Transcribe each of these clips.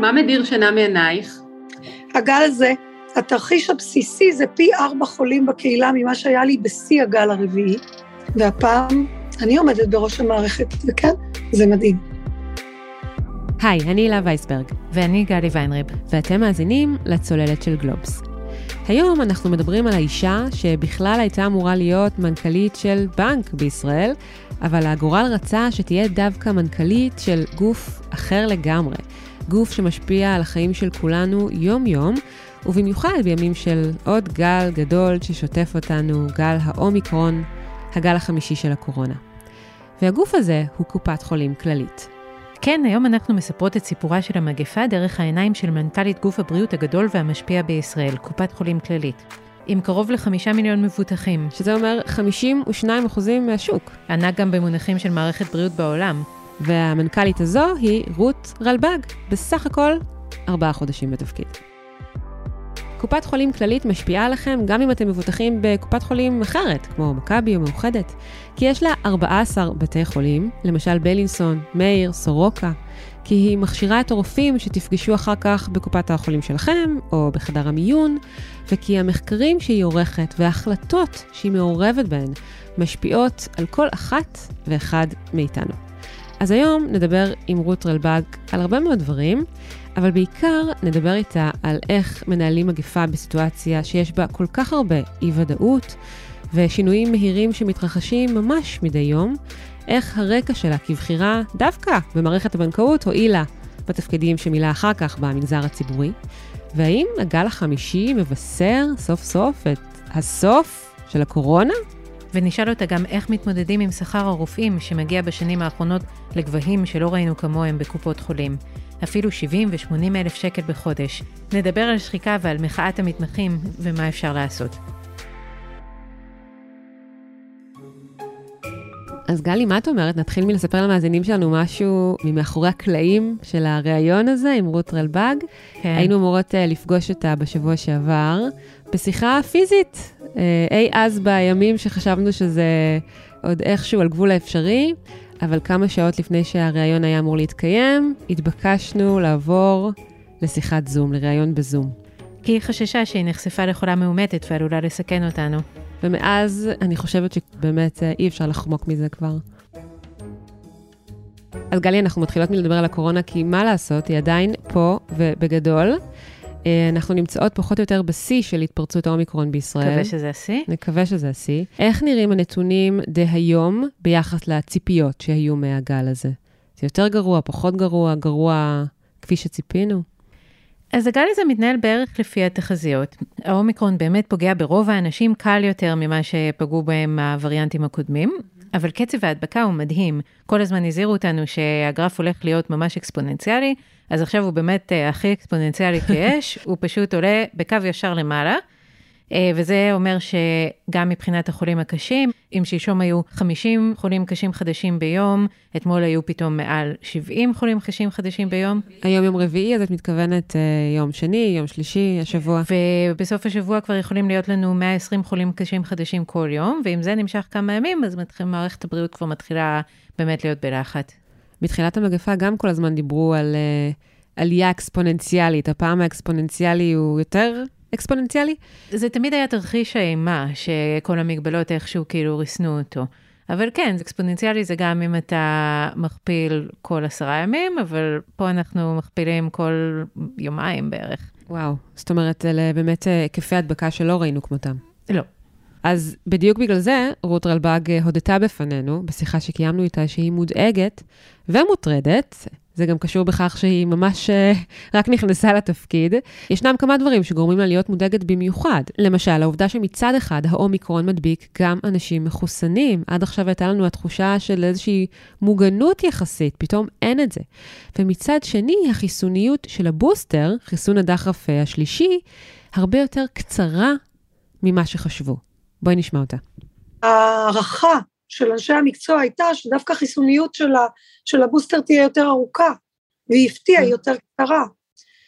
מה מדיר שינה מעינייך? הגל הזה, התרחיש הבסיסי זה פי ארבע חולים בקהילה ממה שהיה לי בשיא הגל הרביעי, והפעם אני עומדת בראש המערכת, וכן, זה מדאיג. היי, אני הילה וייסברג. ואני גלי ויינריב. ואתם מאזינים לצוללת של גלובס. היום אנחנו מדברים על האישה שבכלל הייתה אמורה להיות מנכ"לית של בנק בישראל, אבל הגורל רצה שתהיה דווקא מנכ"לית של גוף אחר לגמרי. גוף שמשפיע על החיים של כולנו יום-יום, ובמיוחד בימים של עוד גל גדול ששוטף אותנו, גל האומיקרון, הגל החמישי של הקורונה. והגוף הזה הוא קופת חולים כללית. כן, היום אנחנו מספרות את סיפורה של המגפה דרך העיניים של מנכ"לית גוף הבריאות הגדול והמשפיע בישראל, קופת חולים כללית. עם קרוב לחמישה מיליון מבוטחים. שזה אומר 52 אחוזים מהשוק. ענק גם במונחים של מערכת בריאות בעולם. והמנכ"לית הזו היא רות רלב"ג, בסך הכל ארבעה חודשים בתפקיד. קופת חולים כללית משפיעה עליכם גם אם אתם מבוטחים בקופת חולים אחרת, כמו מכבי או מאוחדת. כי יש לה 14 בתי חולים, למשל בלינסון, מאיר, סורוקה, כי היא מכשירה את הרופאים שתפגשו אחר כך בקופת החולים שלכם, או בחדר המיון, וכי המחקרים שהיא עורכת וההחלטות שהיא מעורבת בהן משפיעות על כל אחת ואחד מאיתנו. אז היום נדבר עם רות רלב"ג על הרבה מאוד דברים, אבל בעיקר נדבר איתה על איך מנהלים מגפה בסיטואציה שיש בה כל כך הרבה אי-ודאות ושינויים מהירים שמתרחשים ממש מדי יום, איך הרקע שלה כבחירה דווקא במערכת הבנקאות הועילה בתפקידים שמילא אחר כך במגזר הציבורי, והאם הגל החמישי מבשר סוף סוף את הסוף של הקורונה? ונשאל אותה גם איך מתמודדים עם שכר הרופאים שמגיע בשנים האחרונות לגבהים שלא ראינו כמוהם בקופות חולים. אפילו 70 ו-80 אלף שקל בחודש. נדבר על שחיקה ועל מחאת המתמחים ומה אפשר לעשות. אז גלי, מה את אומרת? נתחיל מלספר למאזינים שלנו משהו ממאחורי הקלעים של הריאיון הזה עם רות רלב"ג. כן. היינו אמורות uh, לפגוש אותה בשבוע שעבר בשיחה פיזית, אי אז בימים שחשבנו שזה עוד איכשהו על גבול האפשרי, אבל כמה שעות לפני שהריאיון היה אמור להתקיים, התבקשנו לעבור לשיחת זום, לריאיון בזום. כי היא חששה שהיא נחשפה לחולה מאומתת ועלולה לסכן אותנו. ומאז אני חושבת שבאמת אה, אי אפשר לחמוק מזה כבר. אז גלי, אנחנו מתחילות מלדבר על הקורונה, כי מה לעשות, היא עדיין פה, ובגדול, אה, אנחנו נמצאות פחות או יותר בשיא של התפרצות האומיקרון בישראל. נקווה שזה השיא. נקווה שזה השיא. איך נראים הנתונים דהיום ביחס לציפיות שהיו מהגל הזה? זה יותר גרוע, פחות גרוע, גרוע כפי שציפינו? אז הגל הזה מתנהל בערך לפי התחזיות. האומיקרון באמת פוגע ברוב האנשים קל יותר ממה שפגעו בהם הווריאנטים הקודמים, אבל קצב ההדבקה הוא מדהים. כל הזמן הזהירו אותנו שהגרף הולך להיות ממש אקספוננציאלי, אז עכשיו הוא באמת אה, הכי אקספוננציאלי שיש, הוא פשוט עולה בקו ישר למעלה. אה, וזה אומר שגם מבחינת החולים הקשים, אם שלשום היו 50 חולים קשים חדשים ביום, אתמול היו פתאום מעל 70 חולים קשים חדשים ביום. היום יום רביעי, אז את מתכוונת אה, יום שני, יום שלישי, השבוע. ובסוף השבוע כבר יכולים להיות לנו 120 חולים קשים חדשים כל יום, ואם זה נמשך כמה ימים, אז מערכת הבריאות כבר מתחילה באמת להיות בלחץ. בתחילת המגפה גם כל הזמן דיברו על uh, עלייה אקספוננציאלית. הפעם האקספוננציאלי הוא יותר אקספוננציאלי? זה תמיד היה תרחיש האימה, שכל המגבלות איכשהו כאילו ריסנו אותו. אבל כן, אקספוננציאלי זה גם אם אתה מכפיל כל עשרה ימים, אבל פה אנחנו מכפילים כל יומיים בערך. וואו, זאת אומרת, אלה באמת אה, היקפי הדבקה שלא ראינו כמותם. לא. אז בדיוק בגלל זה, רות רלב"ג הודתה בפנינו, בשיחה שקיימנו איתה, שהיא מודאגת ומוטרדת, זה גם קשור בכך שהיא ממש אה, רק נכנסה לתפקיד. ישנם כמה דברים שגורמים לה להיות מודאגת במיוחד. למשל, העובדה שמצד אחד האומיקרון מדביק גם אנשים מחוסנים. עד עכשיו הייתה לנו התחושה של איזושהי מוגנות יחסית, פתאום אין את זה. ומצד שני, החיסוניות של הבוסטר, חיסון הדחרף השלישי, הרבה יותר קצרה ממה שחשבו. בואי נשמע אותה. ההערכה של אנשי המקצוע הייתה שדווקא החיסוניות של, ה, של הבוסטר תהיה יותר ארוכה, והיא הפתיעה, היא יותר קצרה.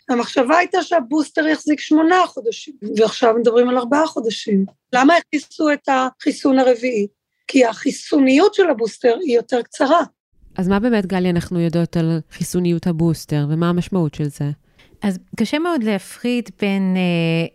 המחשבה הייתה שהבוסטר יחזיק שמונה חודשים, ועכשיו מדברים על ארבעה חודשים. למה הכניסו את החיסון הרביעי? כי החיסוניות של הבוסטר היא יותר קצרה. אז מה באמת, גלי, אנחנו יודעות על חיסוניות הבוסטר, ומה המשמעות של זה? אז קשה מאוד להפריד בין אה,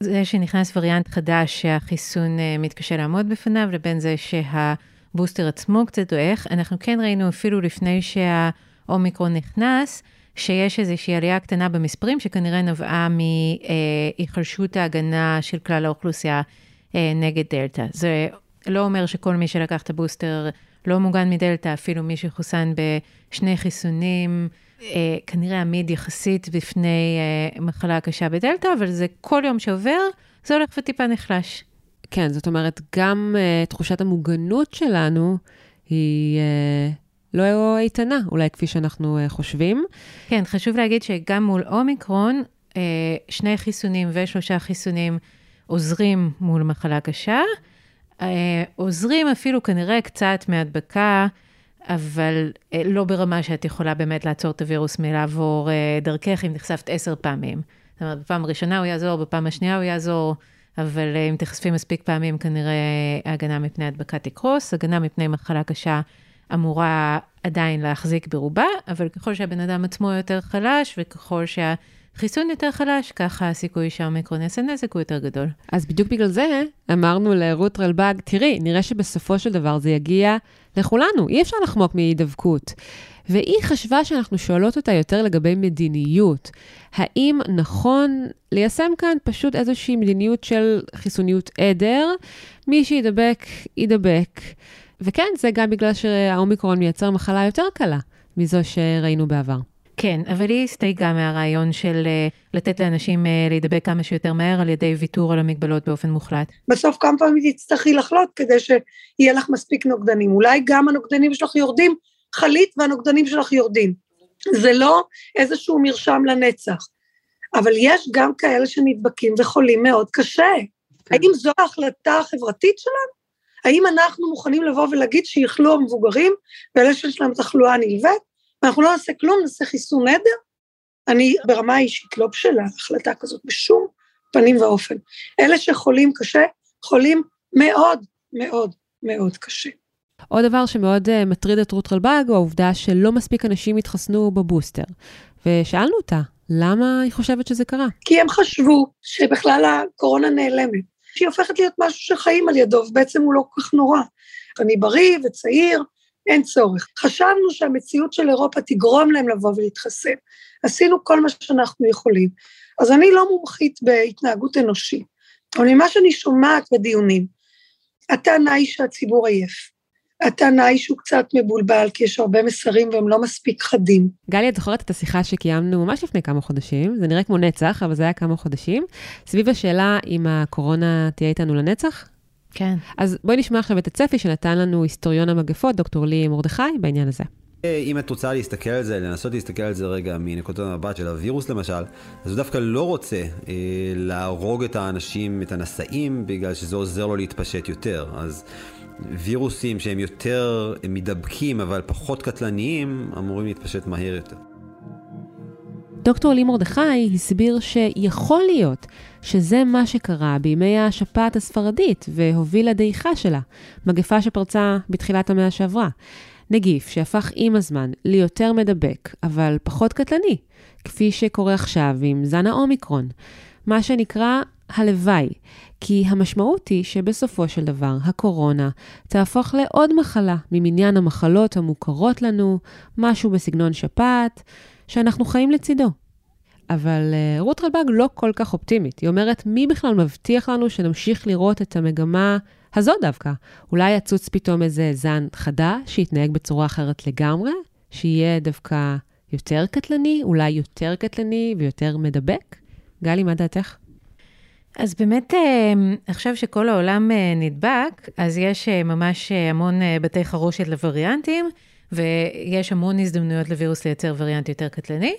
זה שנכנס וריאנט חדש שהחיסון אה, מתקשה לעמוד בפניו, לבין זה שהבוסטר עצמו קצת דועך. אנחנו כן ראינו אפילו לפני שהאומיקרון נכנס, שיש איזושהי עלייה קטנה במספרים, שכנראה נבעה מהיחלשות ההגנה של כלל האוכלוסייה אה, נגד דלתא. זה לא אומר שכל מי שלקח את הבוסטר לא מוגן מדלתא, אפילו מי שחוסן בשני חיסונים, כנראה עמיד יחסית בפני אה, מחלה קשה בדלתא, אבל זה כל יום שעובר, זה הולך וטיפה נחלש. כן, זאת אומרת, גם uh, תחושת המוגנות שלנו היא uh, לא איתנה, אולי כפי שאנחנו uh, חושבים. כן, חשוב להגיד שגם מול אומיקרון, uh, שני חיסונים ושלושה חיסונים עוזרים מול מחלה קשה. Uh, עוזרים אפילו כנראה קצת מהדבקה. אבל אה, לא ברמה שאת יכולה באמת לעצור את הווירוס מלעבור אה, דרכך אם נחשפת עשר פעמים. זאת אומרת, בפעם הראשונה הוא יעזור, בפעם השנייה הוא יעזור, אבל אה, אם תחשפי מספיק פעמים, כנראה ההגנה מפני הדבקה תקרוס. הגנה מפני מחלה קשה אמורה עדיין להחזיק ברובה, אבל ככל שהבן אדם עצמו יותר חלש, וככל שה... חיסון יותר חלש, ככה הסיכוי שהאומיקרון יעשה נזק הוא יותר גדול. אז בדיוק בגלל זה אמרנו לרות רלב"ג, תראי, נראה שבסופו של דבר זה יגיע לכולנו, אי אפשר לחמוק מהידבקות. והיא חשבה שאנחנו שואלות אותה יותר לגבי מדיניות. האם נכון ליישם כאן פשוט איזושהי מדיניות של חיסוניות עדר? מי שידבק, ידבק. וכן, זה גם בגלל שהאומיקרון מייצר מחלה יותר קלה מזו שראינו בעבר. כן, אבל היא הסתייגה מהרעיון של uh, לתת לאנשים uh, להידבק כמה שיותר מהר על ידי ויתור על המגבלות באופן מוחלט. בסוף כמה פעמים תצטרכי לחלות כדי שיהיה לך מספיק נוגדנים. אולי גם הנוגדנים שלך יורדים חלית והנוגדנים שלך יורדים. זה לא איזשהו מרשם לנצח. אבל יש גם כאלה שנדבקים וחולים מאוד קשה. כן. האם זו ההחלטה החברתית שלנו? האם אנחנו מוכנים לבוא ולהגיד שיכלו המבוגרים ואלה שיש להם תחלואה נלווית? ואנחנו לא נעשה כלום, נעשה חיסון עדר. אני ברמה האישית לא בשלה החלטה כזאת בשום פנים ואופן. אלה שחולים קשה, חולים מאוד מאוד מאוד קשה. עוד דבר שמאוד uh, מטריד את רות רלב"ג הוא העובדה שלא מספיק אנשים התחסנו בבוסטר. ושאלנו אותה, למה היא חושבת שזה קרה? כי הם חשבו שבכלל הקורונה נעלמת, שהיא הופכת להיות משהו שחיים על ידו, ובעצם הוא לא כל כך נורא. אני בריא וצעיר, אין צורך. חשבנו שהמציאות של אירופה תגרום להם לבוא ולהתחסן. עשינו כל מה שאנחנו יכולים. אז אני לא מומחית בהתנהגות אנושית, אבל ממה שאני שומעת בדיונים, הטענה היא שהציבור עייף. הטענה היא שהוא קצת מבולבל, כי יש הרבה מסרים והם לא מספיק חדים. גלי, את זוכרת את השיחה שקיימנו ממש לפני כמה חודשים? זה נראה כמו נצח, אבל זה היה כמה חודשים. סביב השאלה אם הקורונה תהיה איתנו לנצח? כן. אז בואי נשמע עכשיו את הצפי שנתן לנו היסטוריון המגפות, דוקטור לי מרדכי, בעניין הזה. אם את רוצה להסתכל על זה, לנסות להסתכל על זה רגע מנקודת המבט של הווירוס למשל, אז הוא דווקא לא רוצה אה, להרוג את האנשים, את הנשאים, בגלל שזה עוזר לו להתפשט יותר. אז וירוסים שהם יותר מדבקים אבל פחות קטלניים, אמורים להתפשט מהר יותר. דוקטור לי מרדכי הסביר שיכול להיות שזה מה שקרה בימי השפעת הספרדית והוביל לדעיכה שלה, מגפה שפרצה בתחילת המאה שעברה. נגיף שהפך עם הזמן ליותר מדבק, אבל פחות קטלני, כפי שקורה עכשיו עם זן האומיקרון, מה שנקרא הלוואי, כי המשמעות היא שבסופו של דבר הקורונה תהפוך לעוד מחלה ממניין המחלות המוכרות לנו, משהו בסגנון שפעת, שאנחנו חיים לצידו. אבל uh, רות רלב"ג לא כל כך אופטימית. היא אומרת, מי בכלל מבטיח לנו שנמשיך לראות את המגמה הזאת דווקא? אולי יצוץ פתאום איזה זן חדש, שיתנהג בצורה אחרת לגמרי, שיהיה דווקא יותר קטלני, אולי יותר קטלני ויותר מדבק? גלי, מה דעתך? אז באמת, אה, עכשיו שכל העולם אה, נדבק, אז יש ממש המון בתי חרושת לווריאנטים, ויש המון הזדמנויות לווירוס לייצר וריאנט יותר קטלני.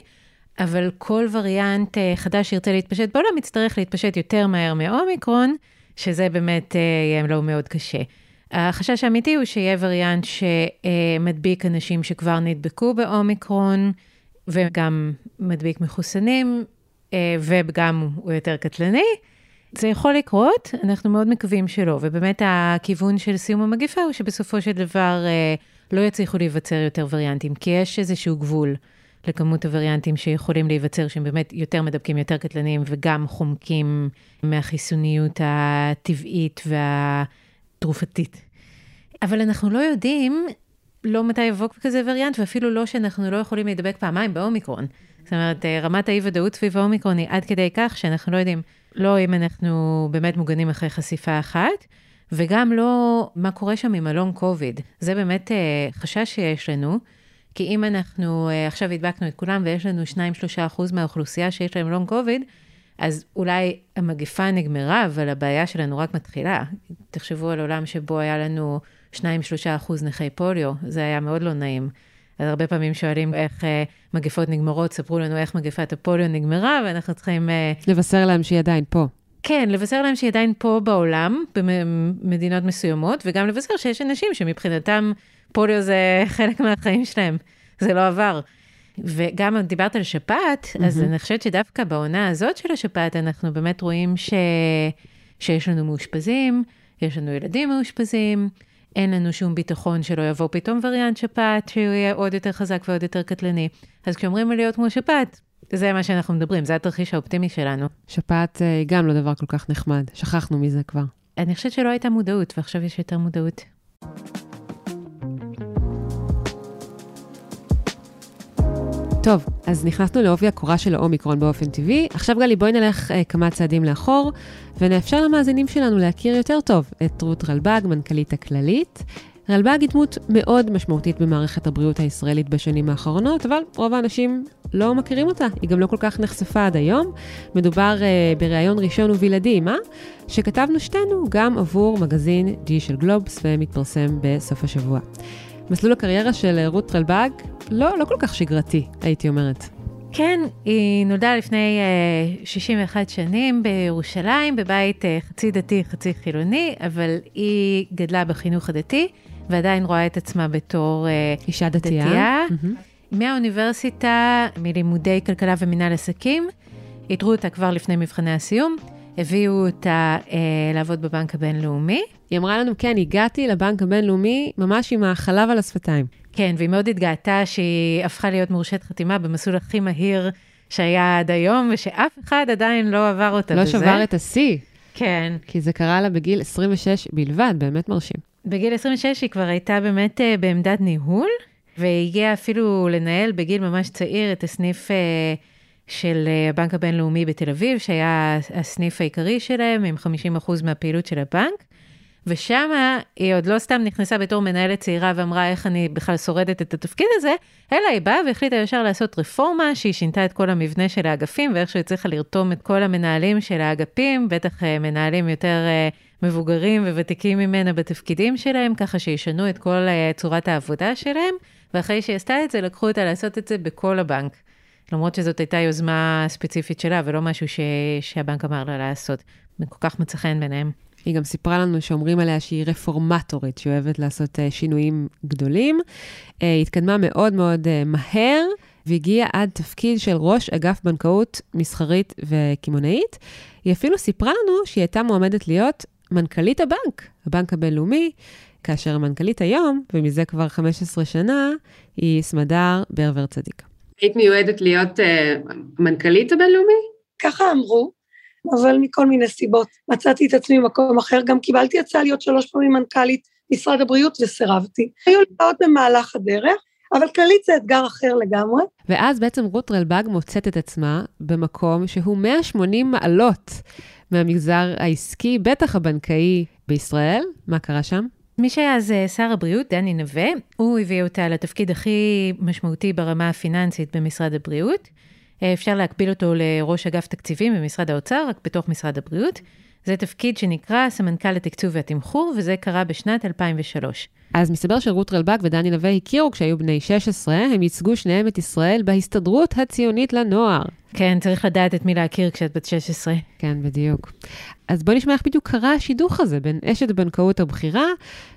אבל כל וריאנט אה, חדש שירצה להתפשט בעולם יצטרך להתפשט יותר מהר מאומיקרון, שזה באמת אה, יהיה לו מאוד קשה. החשש האמיתי הוא שיהיה וריאנט שמדביק אנשים שכבר נדבקו באומיקרון, וגם מדביק מחוסנים, אה, וגם הוא יותר קטלני. זה יכול לקרות, אנחנו מאוד מקווים שלא, ובאמת הכיוון של סיום המגפה הוא שבסופו של דבר לא יצליחו להיווצר יותר וריאנטים, כי יש איזשהו גבול. לכמות הווריאנטים שיכולים להיווצר, שהם באמת יותר מדבקים, יותר קטלניים, וגם חומקים מהחיסוניות הטבעית והתרופתית. אבל אנחנו לא יודעים לא מתי יבוא כזה וריאנט, ואפילו לא שאנחנו לא יכולים להידבק פעמיים באומיקרון. זאת אומרת, רמת האי-ודאות סביב האומיקרון היא עד כדי כך שאנחנו לא יודעים, לא אם אנחנו באמת מוגנים אחרי חשיפה אחת, וגם לא מה קורה שם עם הלונג קוביד. זה באמת אה, חשש שיש לנו, כי אם אנחנו אה, עכשיו הדבקנו את כולם ויש לנו 2-3 אחוז מהאוכלוסייה שיש להם לונג קוביד, אז אולי המגפה נגמרה, אבל הבעיה שלנו רק מתחילה. תחשבו על עולם שבו היה לנו 2-3 אחוז נכי פוליו, זה היה מאוד לא נעים. אז הרבה פעמים שואלים איך אה, מגפות נגמרות, ספרו לנו איך מגפת הפוליו נגמרה, ואנחנו צריכים... אה, לבשר להם שהיא עדיין פה. כן, לבשר להם שהיא עדיין פה בעולם, במדינות מסוימות, וגם לבשר שיש אנשים שמבחינתם פוליו זה חלק מהחיים שלהם, זה לא עבר. וגם דיברת על שפעת, mm-hmm. אז אני חושבת שדווקא בעונה הזאת של השפעת, אנחנו באמת רואים ש... שיש לנו מאושפזים, יש לנו ילדים מאושפזים, אין לנו שום ביטחון שלא יבוא פתאום וריאנט שפעת, שהוא יהיה עוד יותר חזק ועוד יותר קטלני. אז כשאומרים להיות כמו שפעת, זה מה שאנחנו מדברים, זה התרחיש האופטימי שלנו. שפעת אה, היא גם לא דבר כל כך נחמד, שכחנו מזה כבר. אני חושבת שלא הייתה מודעות, ועכשיו יש יותר מודעות. טוב, אז נכנסנו לעובי הקורה של האומיקרון באופן טבעי. עכשיו גלי, בואי נלך אה, כמה צעדים לאחור, ונאפשר למאזינים שלנו להכיר יותר טוב את רות רלב"ג, מנכ"לית הכללית. רלב"ג היא דמות מאוד משמעותית במערכת הבריאות הישראלית בשנים האחרונות, אבל רוב האנשים לא מכירים אותה, היא גם לא כל כך נחשפה עד היום. מדובר uh, בריאיון ראשון ובלעדי, מה? שכתבנו שתינו גם עבור מגזין G של גלובס ומתפרסם בסוף השבוע. מסלול הקריירה של רות רלב"ג לא, לא כל כך שגרתי, הייתי אומרת. כן, היא נולדה לפני uh, אה, 61 שנים בירושלים, בבית uh, חצי דתי, חצי חילוני, אבל היא גדלה בחינוך הדתי, ועדיין רואה את עצמה בתור uh, אישה דתייה. דתייה. Mm-hmm. מהאוניברסיטה, מלימודי כלכלה ומינהל עסקים, איתרו אותה כבר לפני מבחני הסיום, הביאו אותה אה, לעבוד בבנק הבינלאומי. היא אמרה לנו, כן, הגעתי לבנק הבינלאומי ממש עם החלב על השפתיים. כן, והיא מאוד התגאתה שהיא הפכה להיות מורשת חתימה במסלול הכי מהיר שהיה עד היום, ושאף אחד עדיין לא עבר אותה לא בזה. לא שבר את השיא. כן. כי זה קרה לה בגיל 26 בלבד, באמת מרשים. בגיל 26 היא כבר הייתה באמת uh, בעמדת ניהול, והגיעה אפילו לנהל בגיל ממש צעיר את הסניף uh, של uh, הבנק הבינלאומי בתל אביב, שהיה הסניף העיקרי שלהם, עם 50% מהפעילות של הבנק. ושם היא עוד לא סתם נכנסה בתור מנהלת צעירה ואמרה איך אני בכלל שורדת את התפקיד הזה, אלא היא באה והחליטה ישר לעשות רפורמה שהיא שינתה את כל המבנה של האגפים ואיכשהו הצליחה לרתום את כל המנהלים של האגפים, בטח אה, מנהלים יותר אה, מבוגרים וותיקים ממנה בתפקידים שלהם, ככה שישנו את כל אה, צורת העבודה שלהם, ואחרי שהיא עשתה את זה, לקחו אותה לעשות את זה בכל הבנק. למרות שזאת הייתה יוזמה ספציפית שלה ולא משהו ש... שהבנק אמר לה לעשות. כל כך מצא חן ביניהם. היא גם סיפרה לנו שאומרים עליה שהיא רפורמטורית, שהיא אוהבת לעשות uh, שינויים גדולים. Uh, היא התקדמה מאוד מאוד מהר, והגיעה עד תפקיד של ראש אגף בנקאות מסחרית וקמעונאית. היא אפילו סיפרה לנו שהיא הייתה מועמדת להיות מנכ"לית הבנק, הבנק הבינלאומי, כאשר המנכ"לית היום, ומזה כבר 15 שנה, היא סמדר ברבר צדיק. היית מיועדת להיות uh, מנכ"לית הבינלאומי? ככה אמרו, אבל מכל מיני סיבות מצאתי את עצמי במקום אחר, גם קיבלתי הצעה להיות שלוש פעמים מנכ"לית משרד הבריאות וסירבתי. היו לי עוד במהלך הדרך, אבל כללית זה אתגר אחר לגמרי. ואז בעצם רות רלב"ג מוצאת את עצמה במקום שהוא 180 מעלות מהמגזר העסקי, בטח הבנקאי בישראל. מה קרה שם? מי שהיה אז אה, שר הבריאות, דני נווה, הוא הביא אותה לתפקיד הכי משמעותי ברמה הפיננסית במשרד הבריאות. אה, אפשר להקביל אותו לראש אגף תקציבים במשרד האוצר, רק בתוך משרד הבריאות. זה תפקיד שנקרא סמנכ"ל לתקצוב והתמחור, וזה קרה בשנת 2003. אז מסתבר שרות רלב"ג ודני נווה הכירו כשהיו בני 16, הם ייצגו שניהם את ישראל בהסתדרות הציונית לנוער. כן, צריך לדעת את מי להכיר כשאת בת 16. כן, בדיוק. אז בואי נשמע איך בדיוק קרה השידוך הזה בין אשת הבנקאות הבכירה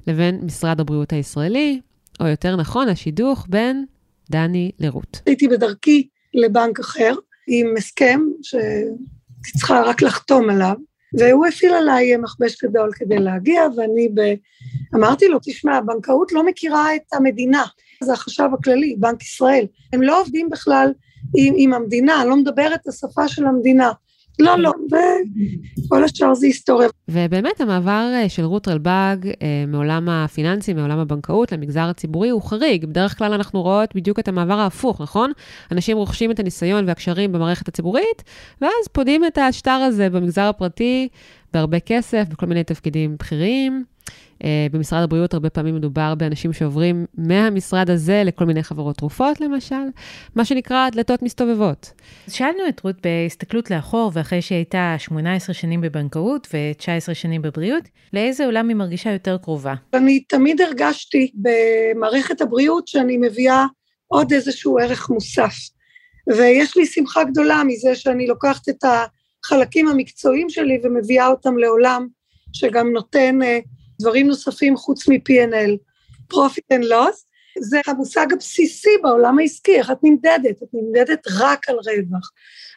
לבין משרד הבריאות הישראלי, או יותר נכון, השידוך בין דני לרות. הייתי בדרכי לבנק אחר, עם הסכם שהייתי צריכה רק לחתום עליו, והוא הפעיל עליי מכבש גדול כדי להגיע, ואני ב... אמרתי לו, תשמע, הבנקאות לא מכירה את המדינה. זה החשב הכללי, בנק ישראל. הם לא עובדים בכלל עם, עם המדינה, לא מדברת את השפה של המדינה. לא, לא, וכל השאר זה היסטוריה. ובאמת המעבר אה, של רות ראלבג אה, מעולם הפיננסי, מעולם הבנקאות למגזר הציבורי הוא חריג. בדרך כלל אנחנו רואות בדיוק את המעבר ההפוך, נכון? אנשים רוכשים את הניסיון והקשרים במערכת הציבורית, ואז פודים את השטר הזה במגזר הפרטי בהרבה כסף, בכל מיני תפקידים בכירים. אה, במשרד הבריאות הרבה פעמים מדובר באנשים שעוברים מהמשרד הזה לכל מיני חברות תרופות, למשל, מה שנקרא דלתות מסתובבות. שאלנו את רות בהסתכלות לאחור, ואחרי שהיא הייתה 18 שנים בבנקאות ו-19 שנים בבריאות, לאיזה עולם היא מרגישה יותר קרובה? אני תמיד הרגשתי במערכת הבריאות שאני מביאה עוד איזשהו ערך מוסף. ויש לי שמחה גדולה מזה שאני לוקחת את החלקים המקצועיים שלי ומביאה אותם לעולם שגם נותן אה, דברים נוספים חוץ מ-P&L, Profit and Loss, זה המושג הבסיסי בעולם העסקי, איך את נמדדת, את נמדדת רק על רווח.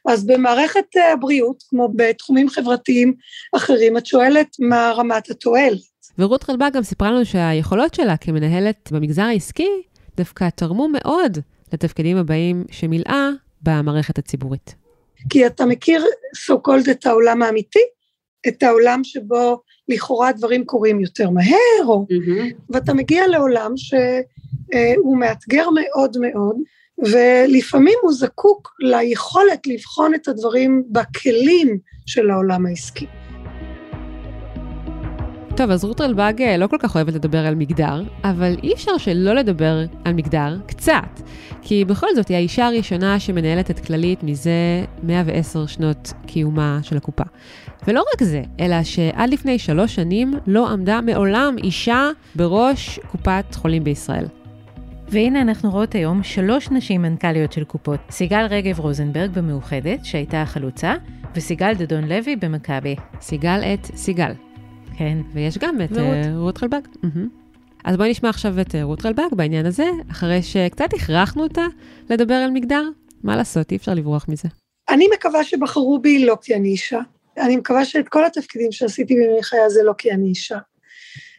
אז במערכת אה, הבריאות, כמו בתחומים חברתיים אחרים, את שואלת מה רמת התועלת. ורות רלב"ג גם סיפרה לנו שהיכולות שלה כמנהלת במגזר העסקי דווקא תרמו מאוד לתפקידים הבאים שמילאה במערכת הציבורית. כי אתה מכיר so called את העולם האמיתי, את העולם שבו לכאורה דברים קורים יותר מהר, או, mm-hmm. ואתה מגיע לעולם שהוא מאתגר מאוד מאוד, ולפעמים הוא זקוק ליכולת לבחון את הדברים בכלים של העולם העסקי. טוב, אז רות רלב"ג אה, לא כל כך אוהבת לדבר על מגדר, אבל אי אפשר שלא לדבר על מגדר קצת. כי בכל זאת, היא האישה הראשונה שמנהלת את כללית מזה 110 שנות קיומה של הקופה. ולא רק זה, אלא שעד לפני שלוש שנים לא עמדה מעולם אישה בראש קופת חולים בישראל. והנה אנחנו רואות היום שלוש נשים מנכ"ליות של קופות. סיגל רגב רוזנברג במאוחדת, שהייתה החלוצה, וסיגל דדון לוי במכבי. סיגל את סיגל. כן. ויש גם את ורות. uh, רות רלב"ג. Mm-hmm. אז בואי נשמע עכשיו את uh, רות רלב"ג בעניין הזה, אחרי שקצת הכרחנו אותה לדבר על מגדר. מה לעשות, אי אפשר לברוח מזה. אני מקווה שבחרו בי לא כי אני אישה. אני מקווה שאת כל התפקידים שעשיתי בימי חיי זה לא כי אני אישה.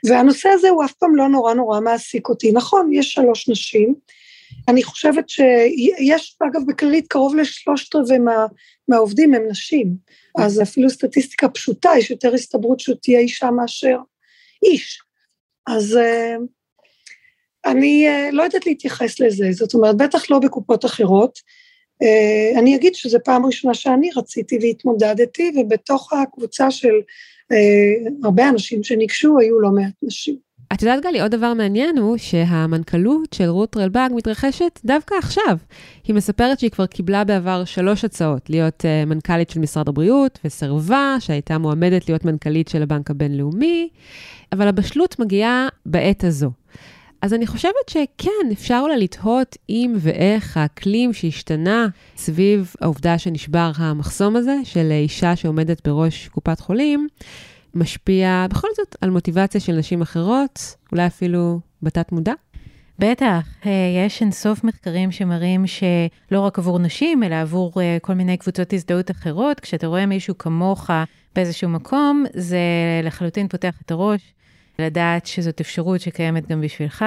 והנושא הזה הוא אף פעם לא נורא נורא מעסיק אותי. נכון, יש שלוש נשים. אני חושבת שיש, אגב, בכללית קרוב לשלושת רבעי מה, מהעובדים הם נשים. אז אפילו סטטיסטיקה פשוטה, יש יותר הסתברות שהוא תהיה אישה מאשר איש. אז uh, אני uh, לא יודעת להתייחס לזה, זאת אומרת, בטח לא בקופות אחרות. Uh, אני אגיד שזו פעם ראשונה שאני רציתי והתמודדתי, ובתוך הקבוצה של uh, הרבה אנשים שניגשו, היו לא מעט נשים. את יודעת, גלי, עוד דבר מעניין הוא שהמנכ"לות של רות רלב"ג מתרחשת דווקא עכשיו. היא מספרת שהיא כבר קיבלה בעבר שלוש הצעות, להיות uh, מנכ"לית של משרד הבריאות, וסרבה, שהייתה מועמדת להיות מנכ"לית של הבנק הבינלאומי, אבל הבשלות מגיעה בעת הזו. אז אני חושבת שכן, אפשר אולי לתהות אם ואיך האקלים שהשתנה סביב העובדה שנשבר המחסום הזה של אישה שעומדת בראש קופת חולים, משפיע בכל זאת על מוטיבציה של נשים אחרות, אולי אפילו בתת מודע? בטח, אה, יש אינסוף מחקרים שמראים שלא רק עבור נשים, אלא עבור אה, כל מיני קבוצות הזדהות אחרות, כשאתה רואה מישהו כמוך באיזשהו מקום, זה לחלוטין פותח את הראש, לדעת שזאת אפשרות שקיימת גם בשבילך.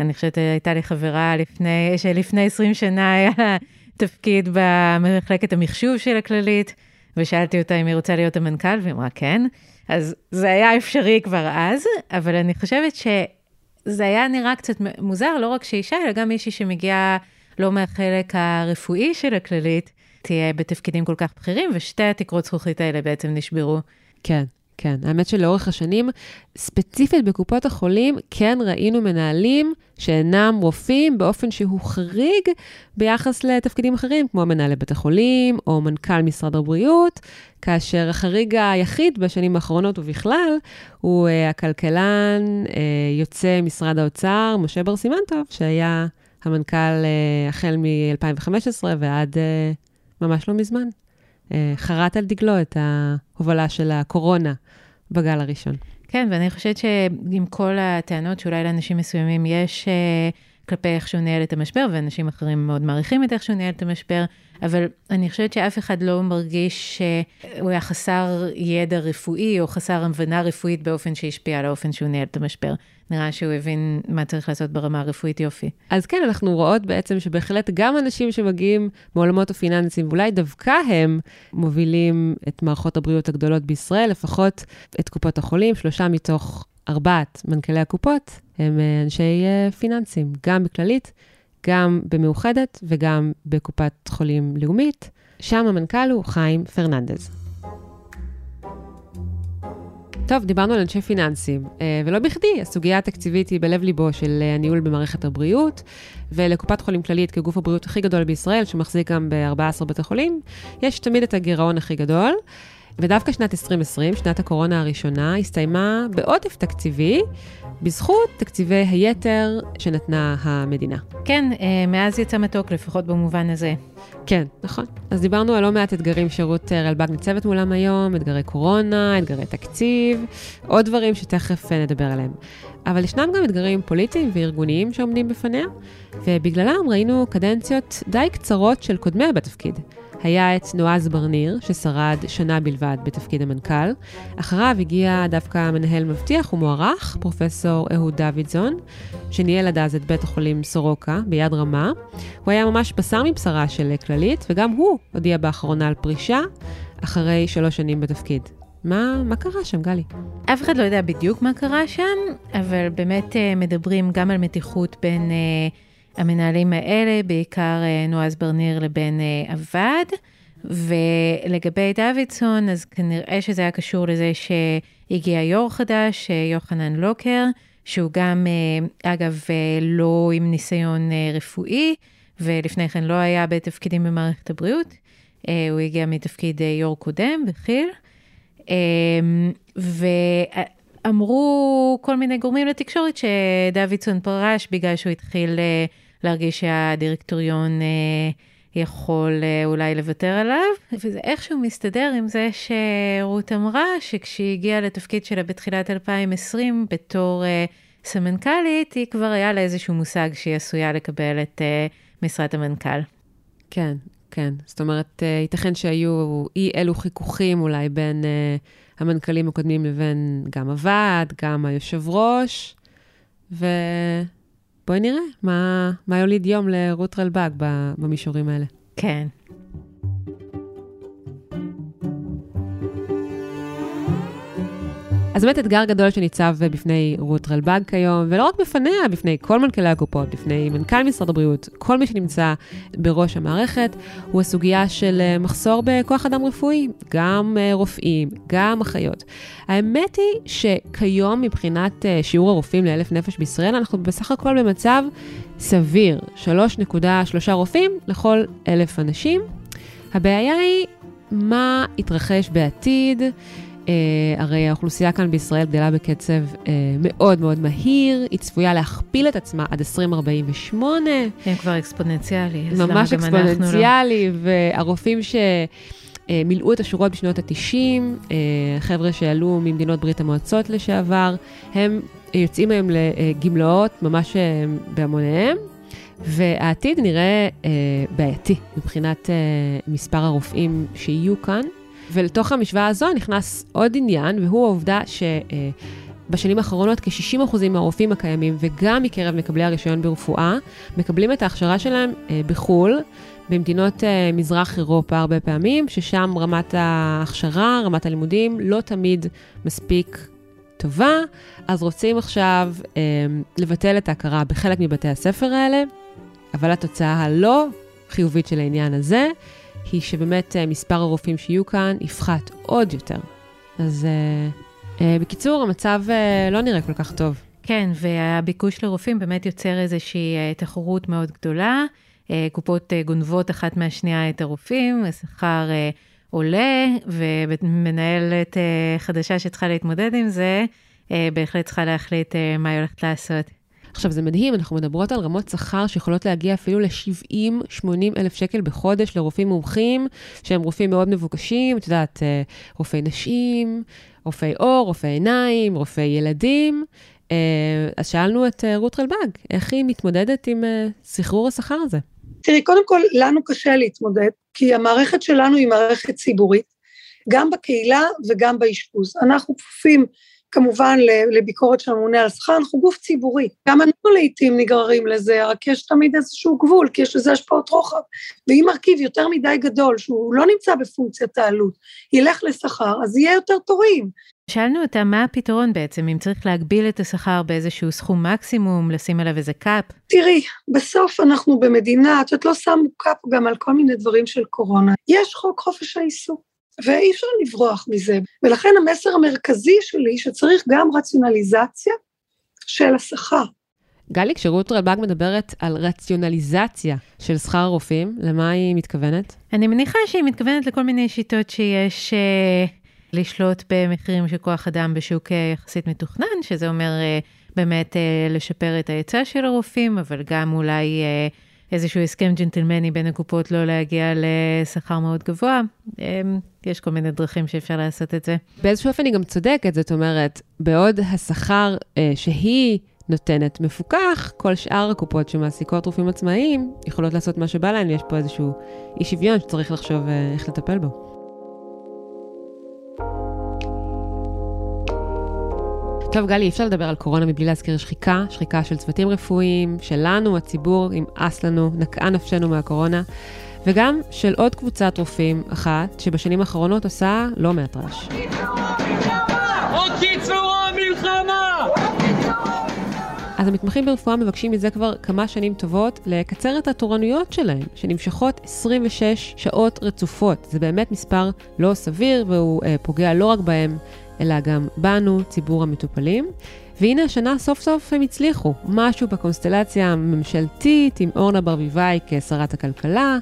אני חושבת, הייתה לי חברה לפני, שלפני 20 שנה היה תפקיד במחלקת המחשוב של הכללית, ושאלתי אותה אם היא רוצה להיות המנכ"ל, והיא אמרה כן. אז זה היה אפשרי כבר אז, אבל אני חושבת שזה היה נראה קצת מוזר, לא רק שאישה, אלא גם מישהי שמגיעה לא מהחלק הרפואי של הכללית, תהיה בתפקידים כל כך בכירים, ושתי התקרות זכוכית האלה בעצם נשברו. כן. כן, האמת שלאורך השנים, ספציפית בקופות החולים, כן ראינו מנהלים שאינם רופאים באופן שהוא חריג ביחס לתפקידים אחרים, כמו מנהלי בית החולים או מנכ"ל משרד הבריאות, כאשר החריג היחיד בשנים האחרונות ובכלל, הוא uh, הכלכלן uh, יוצא משרד האוצר, משה בר סימנטוב, שהיה המנכ"ל uh, החל מ-2015 ועד uh, ממש לא מזמן. חרט על דגלו את ההובלה של הקורונה בגל הראשון. כן, ואני חושבת שעם כל הטענות שאולי לאנשים מסוימים יש uh, כלפי איך שהוא ניהל את המשבר, ואנשים אחרים מאוד מעריכים את איך שהוא ניהל את המשבר, אבל אני חושבת שאף אחד לא מרגיש שהוא היה חסר ידע רפואי או חסר הבנה רפואית באופן שהשפיע על האופן שהוא ניהל את המשבר. נראה שהוא הבין מה צריך לעשות ברמה הרפואית יופי. אז כן, אנחנו רואות בעצם שבהחלט גם אנשים שמגיעים מעולמות הפיננסיים, ואולי דווקא הם מובילים את מערכות הבריאות הגדולות בישראל, לפחות את קופות החולים, שלושה מתוך ארבעת מנכ"לי הקופות הם אה, אנשי אה, פיננסים, גם בכללית, גם במאוחדת וגם בקופת חולים לאומית. שם המנכ"ל הוא חיים פרננדז. טוב, דיברנו על אנשי פיננסים, אה, ולא בכדי, הסוגיה התקציבית היא בלב ליבו של הניהול במערכת הבריאות, ולקופת חולים כללית כגוף הבריאות הכי גדול בישראל, שמחזיק גם ב-14 בתי חולים, יש תמיד את הגירעון הכי גדול. ודווקא שנת 2020, שנת הקורונה הראשונה, הסתיימה בעודף תקציבי, בזכות תקציבי היתר שנתנה המדינה. כן, אה, מאז יצא מתוק, לפחות במובן הזה. כן, נכון. אז דיברנו על לא מעט אתגרים שרות אה, רלב"ג ניצבת מולם היום, אתגרי קורונה, אתגרי תקציב, עוד דברים שתכף אה, נדבר עליהם. אבל ישנם גם אתגרים פוליטיים וארגוניים שעומדים בפניה, ובגללם ראינו קדנציות די קצרות של קודמיה בתפקיד. היה את נועז ברניר, ששרד שנה בלבד בתפקיד המנכ"ל. אחריו הגיע דווקא מנהל מבטיח ומוערך, פרופסור אהוד דוידזון, שניהל עד אז את בית החולים סורוקה ביד רמה. הוא היה ממש בשר מבשרה של כללית, וגם הוא הודיע באחרונה על פרישה, אחרי שלוש שנים בתפקיד. מה, מה קרה שם, גלי? אף אחד לא יודע בדיוק מה קרה שם, אבל באמת אה, מדברים גם על מתיחות בין... Uh, המנהלים האלה, בעיקר אה, נועז ברניר לבין אה, עבד. ולגבי דוידסון, אז כנראה שזה היה קשור לזה שהגיע יו"ר חדש, אה, יוחנן לוקר, שהוא גם, אגב, לא עם ניסיון רפואי, ולפני כן לא היה בתפקידים במערכת הבריאות. הוא הגיע מתפקיד יו"ר קודם בכי"ל. ואמרו כל מיני גורמים לתקשורת שדוידסון פרש בגלל שהוא התחיל להרגיש שהדירקטוריון אה, יכול אה, אולי לוותר עליו, וזה איכשהו מסתדר עם זה שרות אמרה שכשהיא הגיעה לתפקיד שלה בתחילת 2020 בתור אה, סמנכ"לית, היא כבר היה לה איזשהו מושג שהיא עשויה לקבל את אה, משרת המנכ"ל. כן, כן. זאת אומרת, אה, ייתכן שהיו אי אלו חיכוכים אולי בין אה, המנכ"לים הקודמים לבין גם הוועד, גם היושב ראש, ו... בואי נראה מה, מה יוליד יום לרות רלב"ג במישורים האלה. כן. אז באמת אתגר גדול שניצב בפני רות רלב"ג כיום, ולא רק בפניה, בפני כל מנכ"לי הקופות, בפני מנכ"ל משרד הבריאות, כל מי שנמצא בראש המערכת, הוא הסוגיה של אה, מחסור בכוח אדם רפואי, גם אה, רופאים, גם אחיות. האמת היא שכיום מבחינת אה, שיעור הרופאים לאלף נפש בישראל, אנחנו בסך הכל במצב סביר, 3.3 רופאים לכל אלף אנשים. הבעיה היא מה יתרחש בעתיד. Uh, הרי האוכלוסייה כאן בישראל גדלה בקצב uh, מאוד מאוד מהיר, היא צפויה להכפיל את עצמה עד 2048. הם כבר אקספוננציאלי, אנחנו לא? ממש אקספוננציאלי, והרופאים שמילאו את השורות בשנות ה-90, uh, חבר'ה שעלו ממדינות ברית המועצות לשעבר, הם יוצאים היום לגמלאות ממש בהמוניהם. והעתיד נראה בעייתי מבחינת מספר הרופאים שיהיו כאן. ולתוך המשוואה הזו נכנס עוד עניין, והוא העובדה שבשנים האחרונות כ-60% מהרופאים הקיימים, וגם מקרב מקבלי הרישיון ברפואה, מקבלים את ההכשרה שלהם אה, בחו"ל. במדינות uh, מזרח אירופה הרבה פעמים, ששם רמת ההכשרה, רמת הלימודים, לא תמיד מספיק טובה, אז רוצים עכשיו uh, לבטל את ההכרה בחלק מבתי הספר האלה, אבל התוצאה הלא חיובית של העניין הזה היא שבאמת אה, מספר הרופאים שיהיו כאן יפחת עוד יותר. אז uh, uh, בקיצור, המצב לא נראה כל כך טוב. כן, והביקוש לרופאים באמת יוצר איזושהי תחרות מאוד גדולה. קופות גונבות אחת מהשנייה את הרופאים, השכר עולה, ומנהלת חדשה שצריכה להתמודד עם זה, בהחלט צריכה להחליט מה היא הולכת לעשות. עכשיו, זה מדהים, אנחנו מדברות על רמות שכר שיכולות להגיע אפילו ל-70-80 אלף שקל בחודש לרופאים מומחים, שהם רופאים מאוד מבוקשים, את יודעת, אה, רופאי נשים, רופאי עור, רופאי עיניים, רופאי ילדים. אה, אז שאלנו את אה, רות רלב"ג, איך היא מתמודדת עם סחרור השכר הזה? תראי, קודם כל, לנו קשה להתמודד, כי המערכת שלנו היא מערכת ציבורית, גם בקהילה וגם באשפוז. אנחנו כפופים כמובן לביקורת של הממונה על שכר, אנחנו גוף ציבורי. גם אנחנו לעיתים נגררים לזה, רק יש תמיד איזשהו גבול, כי יש לזה השפעות רוחב. ואם מרכיב יותר מדי גדול, שהוא לא נמצא בפונקציית העלות, ילך לשכר, אז יהיה יותר תורים. שאלנו אותה מה הפתרון בעצם, אם צריך להגביל את השכר באיזשהו סכום מקסימום, לשים עליו איזה קאפ? תראי, בסוף אנחנו במדינה, את יודעת, לא שמו קאפ גם על כל מיני דברים של קורונה. יש חוק חופש העיסוק. ואי אפשר לברוח מזה. ולכן המסר המרכזי שלי, שצריך גם רציונליזציה של השכר. גלי, כשרות רלב"ג מדברת על רציונליזציה של שכר הרופאים, למה היא מתכוונת? אני מניחה שהיא מתכוונת לכל מיני שיטות שיש אה, לשלוט במחירים של כוח אדם בשוק אה, יחסית מתוכנן, שזה אומר אה, באמת אה, לשפר את ההיצע של הרופאים, אבל גם אולי... אה, איזשהו הסכם ג'נטלמני בין הקופות לא להגיע לשכר מאוד גבוה. אמ, יש כל מיני דרכים שאפשר לעשות את זה. באיזשהו אופן היא גם צודקת, זאת אומרת, בעוד השכר אה, שהיא נותנת מפוקח, כל שאר הקופות שמעסיקות רופאים עצמאיים יכולות לעשות מה שבא להן, ויש פה איזשהו אי שוויון שצריך לחשוב אה, איך לטפל בו. טוב, גלי, אי אפשר לדבר על קורונה מבלי להזכיר שחיקה, שחיקה של צוותים רפואיים, שלנו, הציבור, נמאס לנו, נקעה נפשנו מהקורונה, וגם של עוד קבוצת רופאים אחת, שבשנים האחרונות עושה לא מעט רעש. אז המתמחים ברפואה מבקשים מזה כבר כמה שנים טובות לקצר את התורנויות שלהם, שנמשכות 26 שעות רצופות. זה באמת מספר לא סביר, והוא אה, פוגע לא רק בהם, אלא גם בנו, ציבור המטופלים. והנה השנה סוף סוף הם הצליחו, משהו בקונסטלציה הממשלתית עם אורנה ברביבאי כשרת הכלכלה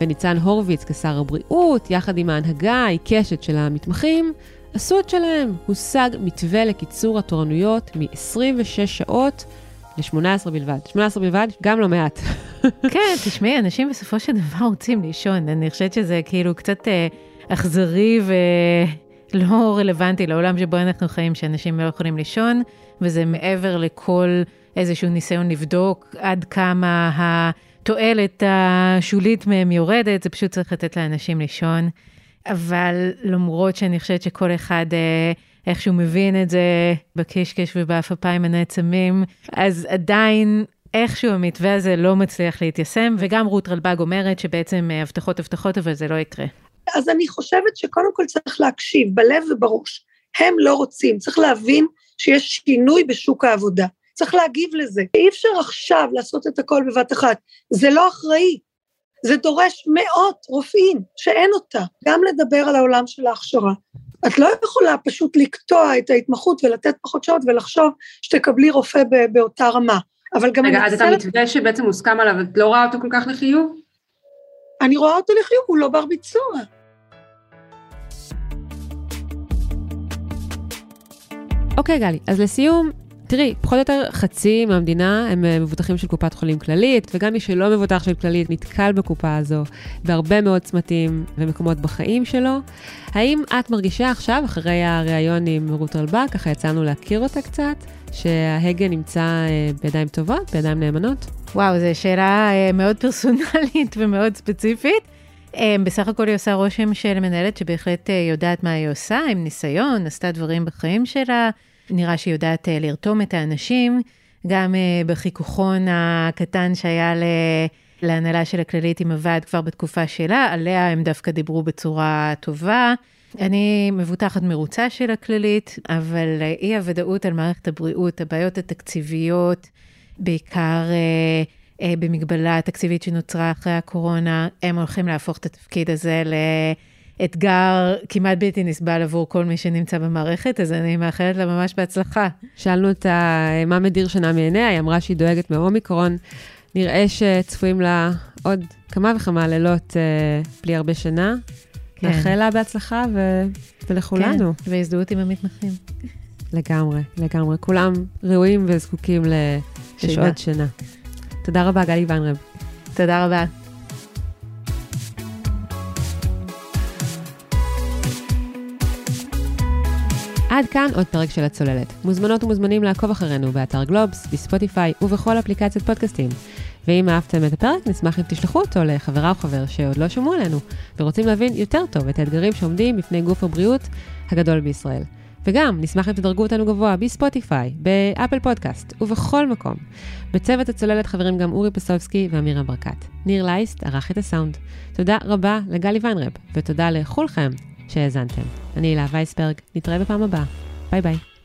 וניצן הורוביץ כשר הבריאות, יחד עם ההנהגה העיקשת של המתמחים, עשו את שלהם. הושג מתווה לקיצור התורנויות מ-26 שעות ל-18 בלבד. 18 בלבד, גם לא מעט. כן, תשמעי, אנשים בסופו של דבר רוצים לישון. אני חושבת שזה כאילו קצת אה, אכזרי ו... לא רלוונטי לעולם שבו אנחנו חיים, שאנשים לא יכולים לישון, וזה מעבר לכל איזשהו ניסיון לבדוק עד כמה התועלת השולית מהם יורדת, זה פשוט צריך לתת לאנשים לישון. אבל למרות שאני חושבת שכל אחד אה, איכשהו מבין את זה בקישקש ובאפפיים הנעצמים, אז עדיין איכשהו המתווה הזה לא מצליח להתיישם, וגם רות רלב"ג אומרת שבעצם אה, הבטחות הבטחות, אבל זה לא יקרה. אז אני חושבת שקודם כל צריך להקשיב, בלב ובראש. הם לא רוצים, צריך להבין שיש שינוי בשוק העבודה. צריך להגיב לזה. אי אפשר עכשיו לעשות את הכל בבת אחת, זה לא אחראי. זה דורש מאות רופאים שאין אותה. גם לדבר על העולם של ההכשרה. את לא יכולה פשוט לקטוע את ההתמחות ולתת פחות שעות ולחשוב שתקבלי רופא באותה רמה. אבל גם... רגע, אז את המתווה שבעצם מוסכם עליו, את לא רואה אותו כל כך לחיוב? אני רואה אותו לחיוב, הוא לא בר ביצוע. אוקיי, גלי, אז לסיום, תראי, פחות או יותר חצי מהמדינה הם אה, מבוטחים של קופת חולים כללית, וגם מי שלא מבוטח של כללית נתקל בקופה הזו בהרבה מאוד צמתים ומקומות בחיים שלו. האם את מרגישה עכשיו, אחרי הריאיון עם רות רלב"ג, ככה יצאנו להכיר אותה קצת, שההגה נמצא אה, בידיים טובות, בידיים נאמנות? וואו, זו שאלה אה, מאוד פרסונלית ומאוד ספציפית. בסך הכל היא עושה רושם של מנהלת שבהחלט יודעת מה היא עושה, עם ניסיון, עשתה דברים בחיים שלה. נראה שהיא יודעת אה, לרתום את האנשים, גם אה, בחיכוכון הקטן שהיה ל... להנהלה של הכללית עם הוועד כבר בתקופה שלה, עליה הם דווקא דיברו בצורה טובה. אני מבוטחת מרוצה של הכללית, אבל אי הוודאות על מערכת הבריאות, הבעיות התקציביות, בעיקר אה, אה, במגבלה התקציבית שנוצרה אחרי הקורונה, הם הולכים להפוך את התפקיד הזה ל... אתגר כמעט בלתי נסבל עבור כל מי שנמצא במערכת, אז אני מאחלת לה ממש בהצלחה. שאלנו אותה מה מדיר שנה מעיניה, היא אמרה שהיא דואגת מאומיקרון. נראה שצפויים לה עוד כמה וכמה לילות אה, בלי הרבה שנה. כן. נאחל לה בהצלחה ו... ולכולנו. כן, והזדהות עם המתמחים. לגמרי, לגמרי. כולם ראויים וזקוקים לשעות שינה. תודה רבה, גלי ונרב. תודה רבה. עד כאן עוד פרק של הצוללת. מוזמנות ומוזמנים לעקוב אחרינו באתר גלובס, בספוטיפיי ובכל אפליקציית פודקאסטים. ואם אהבתם את הפרק, נשמח אם תשלחו אותו לחברה או חבר שעוד לא שמעו עלינו, ורוצים להבין יותר טוב את האתגרים שעומדים בפני גוף הבריאות הגדול בישראל. וגם, נשמח אם תדרגו אותנו גבוה בספוטיפיי, באפל פודקאסט ובכל מקום. בצוות הצוללת חברים גם אורי פסובסקי ואמירה ברקת. ניר לייסט ערך את הסאונד. תודה רבה לגלי ויינרב, ותודה לכולכם שהאזנתם. אני הילה וייסברג, נתראה בפעם הבאה. ביי ביי.